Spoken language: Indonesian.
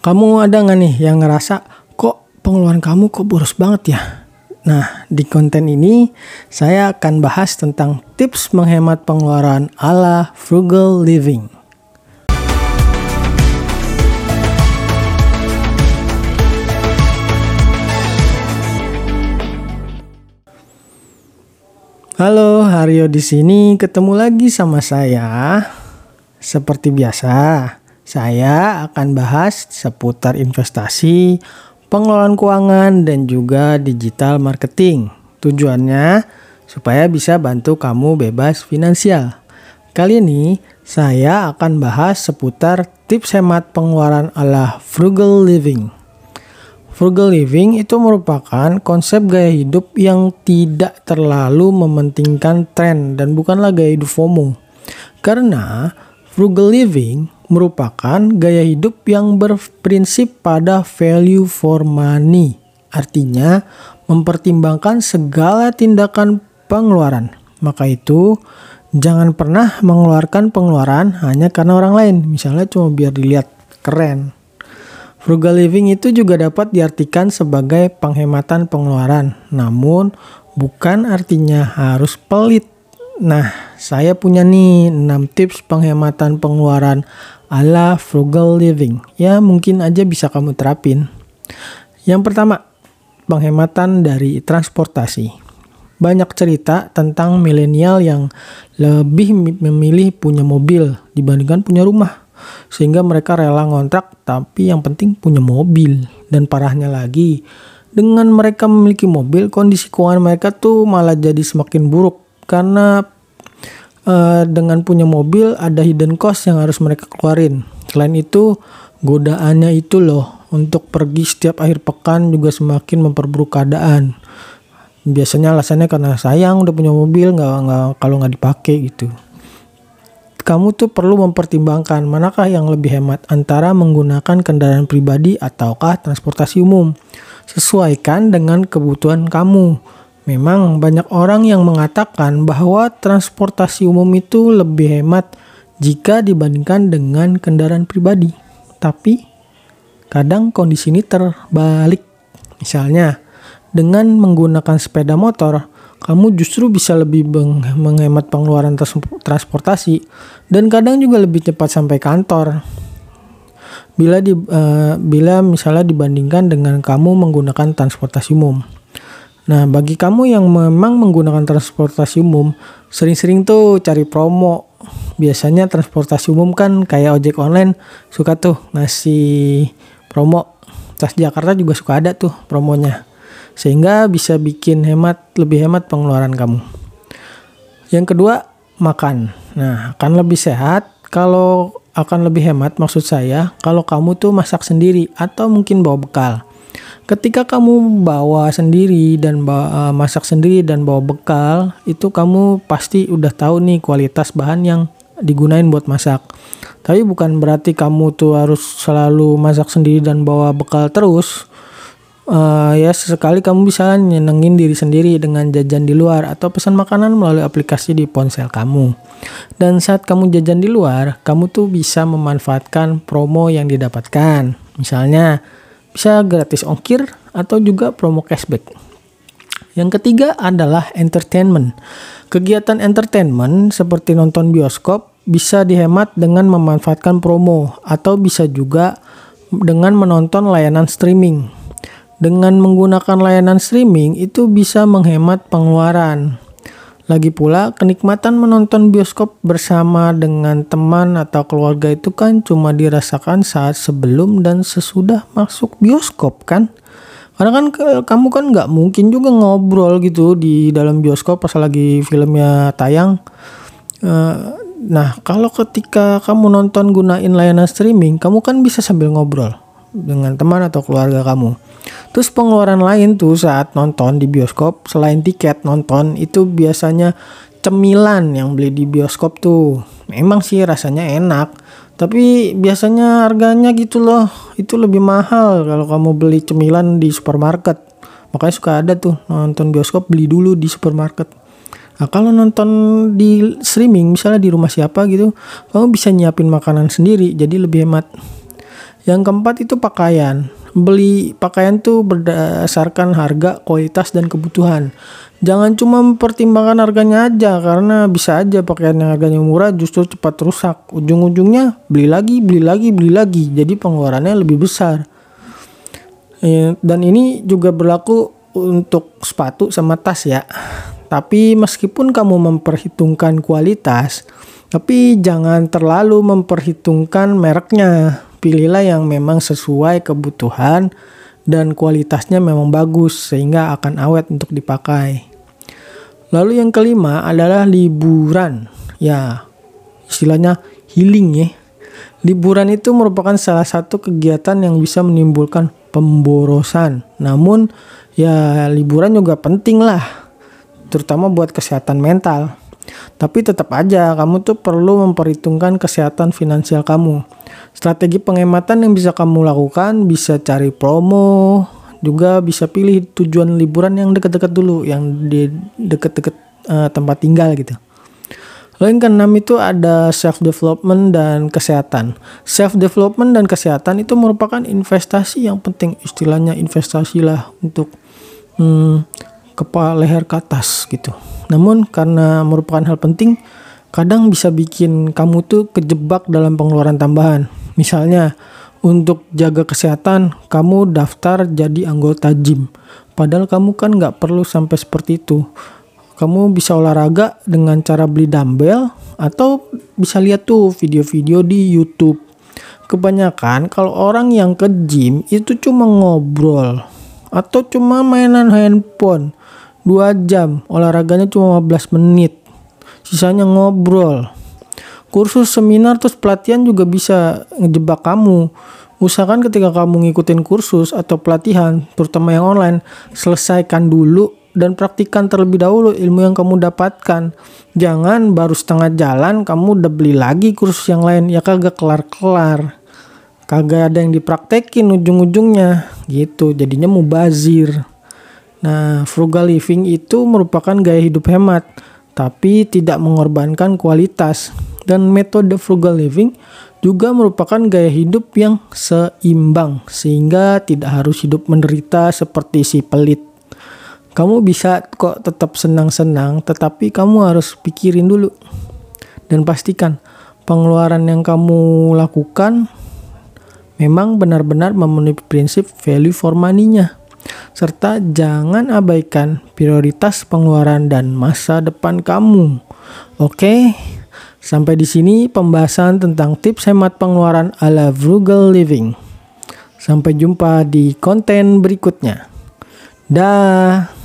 Kamu ada nggak nih yang ngerasa kok pengeluaran kamu kok boros banget ya? Nah, di konten ini saya akan bahas tentang tips menghemat pengeluaran ala frugal living. Halo, Haryo di sini ketemu lagi sama saya. Seperti biasa, saya akan bahas seputar investasi, pengelolaan keuangan, dan juga digital marketing. Tujuannya supaya bisa bantu kamu bebas finansial. Kali ini saya akan bahas seputar tips hemat pengeluaran ala frugal living. Frugal living itu merupakan konsep gaya hidup yang tidak terlalu mementingkan tren dan bukanlah gaya hidup FOMO. Karena frugal living merupakan gaya hidup yang berprinsip pada value for money. Artinya, mempertimbangkan segala tindakan pengeluaran. Maka itu, jangan pernah mengeluarkan pengeluaran hanya karena orang lain. Misalnya cuma biar dilihat keren. Frugal living itu juga dapat diartikan sebagai penghematan pengeluaran. Namun, bukan artinya harus pelit. Nah, saya punya nih 6 tips penghematan pengeluaran ala frugal living. Ya mungkin aja bisa kamu terapin. Yang pertama, penghematan dari transportasi. Banyak cerita tentang milenial yang lebih memilih punya mobil dibandingkan punya rumah. Sehingga mereka rela ngontrak tapi yang penting punya mobil. Dan parahnya lagi, dengan mereka memiliki mobil, kondisi keuangan mereka tuh malah jadi semakin buruk karena uh, dengan punya mobil ada hidden cost yang harus mereka keluarin. Selain itu, godaannya itu loh untuk pergi setiap akhir pekan juga semakin memperburuk keadaan. Biasanya alasannya karena sayang udah punya mobil nggak nggak kalau nggak dipakai gitu. Kamu tuh perlu mempertimbangkan manakah yang lebih hemat antara menggunakan kendaraan pribadi ataukah transportasi umum. Sesuaikan dengan kebutuhan kamu Memang banyak orang yang mengatakan bahwa transportasi umum itu lebih hemat jika dibandingkan dengan kendaraan pribadi. Tapi kadang kondisi ini terbalik. Misalnya, dengan menggunakan sepeda motor, kamu justru bisa lebih menghemat pengeluaran transportasi dan kadang juga lebih cepat sampai kantor. Bila di, uh, bila misalnya dibandingkan dengan kamu menggunakan transportasi umum. Nah, bagi kamu yang memang menggunakan transportasi umum, sering-sering tuh cari promo. Biasanya transportasi umum kan kayak ojek online suka tuh ngasih promo. Jakarta juga suka ada tuh promonya. Sehingga bisa bikin hemat, lebih hemat pengeluaran kamu. Yang kedua, makan. Nah, akan lebih sehat kalau akan lebih hemat maksud saya kalau kamu tuh masak sendiri atau mungkin bawa bekal. Ketika kamu bawa sendiri dan bawa, uh, masak sendiri dan bawa bekal, itu kamu pasti udah tahu nih kualitas bahan yang digunain buat masak. Tapi bukan berarti kamu tuh harus selalu masak sendiri dan bawa bekal terus. Uh, ya sesekali kamu bisa nyenengin diri sendiri dengan jajan di luar atau pesan makanan melalui aplikasi di ponsel kamu. Dan saat kamu jajan di luar, kamu tuh bisa memanfaatkan promo yang didapatkan. Misalnya, bisa gratis ongkir atau juga promo cashback. Yang ketiga adalah entertainment. Kegiatan entertainment seperti nonton bioskop bisa dihemat dengan memanfaatkan promo atau bisa juga dengan menonton layanan streaming. Dengan menggunakan layanan streaming itu bisa menghemat pengeluaran. Lagi pula, kenikmatan menonton bioskop bersama dengan teman atau keluarga itu kan cuma dirasakan saat sebelum dan sesudah masuk bioskop kan. Karena kan kamu kan nggak mungkin juga ngobrol gitu di dalam bioskop pas lagi filmnya tayang. Eh, nah, kalau ketika kamu nonton gunain layanan streaming, kamu kan bisa sambil ngobrol dengan teman atau keluarga kamu. Terus pengeluaran lain tuh saat nonton di bioskop selain tiket nonton itu biasanya cemilan yang beli di bioskop tuh. Memang sih rasanya enak, tapi biasanya harganya gitu loh. Itu lebih mahal kalau kamu beli cemilan di supermarket. Makanya suka ada tuh nonton bioskop beli dulu di supermarket. Nah, kalau nonton di streaming misalnya di rumah siapa gitu, kamu bisa nyiapin makanan sendiri jadi lebih hemat. Yang keempat itu pakaian. Beli pakaian tuh berdasarkan harga, kualitas, dan kebutuhan. Jangan cuma mempertimbangkan harganya aja karena bisa aja pakaian yang harganya murah justru cepat rusak. Ujung-ujungnya beli lagi, beli lagi, beli lagi. Jadi pengeluarannya lebih besar. Eh, dan ini juga berlaku untuk sepatu sama tas ya. Tapi meskipun kamu memperhitungkan kualitas, tapi jangan terlalu memperhitungkan mereknya. Pilihlah yang memang sesuai kebutuhan dan kualitasnya memang bagus sehingga akan awet untuk dipakai. Lalu yang kelima adalah liburan. Ya, istilahnya healing ya. Liburan itu merupakan salah satu kegiatan yang bisa menimbulkan pemborosan. Namun ya liburan juga penting lah. Terutama buat kesehatan mental. Tapi tetap aja kamu tuh perlu memperhitungkan kesehatan finansial kamu. Strategi penghematan yang bisa kamu lakukan bisa cari promo, juga bisa pilih tujuan liburan yang dekat-dekat dulu, yang di dekat-dekat uh, tempat tinggal gitu. Yang keenam itu ada self development dan kesehatan. Self development dan kesehatan itu merupakan investasi yang penting. Istilahnya investasi lah untuk hmm, kepala leher ke atas gitu. Namun karena merupakan hal penting, kadang bisa bikin kamu tuh kejebak dalam pengeluaran tambahan. Misalnya, untuk jaga kesehatan, kamu daftar jadi anggota gym. Padahal kamu kan nggak perlu sampai seperti itu. Kamu bisa olahraga dengan cara beli dumbbell atau bisa lihat tuh video-video di YouTube. Kebanyakan kalau orang yang ke gym itu cuma ngobrol atau cuma mainan handphone. Dua jam, olahraganya cuma 15 menit. Sisanya ngobrol. Kursus seminar terus pelatihan juga bisa ngejebak kamu. Usahakan ketika kamu ngikutin kursus atau pelatihan, terutama yang online, selesaikan dulu dan praktikan terlebih dahulu ilmu yang kamu dapatkan. Jangan baru setengah jalan kamu udah beli lagi kursus yang lain, ya kagak kelar-kelar. Kagak ada yang dipraktekin ujung-ujungnya gitu, jadinya mubazir. Nah, frugal living itu merupakan gaya hidup hemat, tapi tidak mengorbankan kualitas. Dan metode frugal living juga merupakan gaya hidup yang seimbang, sehingga tidak harus hidup menderita seperti si pelit. Kamu bisa kok tetap senang-senang, tetapi kamu harus pikirin dulu dan pastikan pengeluaran yang kamu lakukan memang benar-benar memenuhi prinsip value for money-nya serta jangan abaikan prioritas pengeluaran dan masa depan kamu. Oke, sampai di sini pembahasan tentang tips hemat pengeluaran ala frugal living. Sampai jumpa di konten berikutnya. Dah.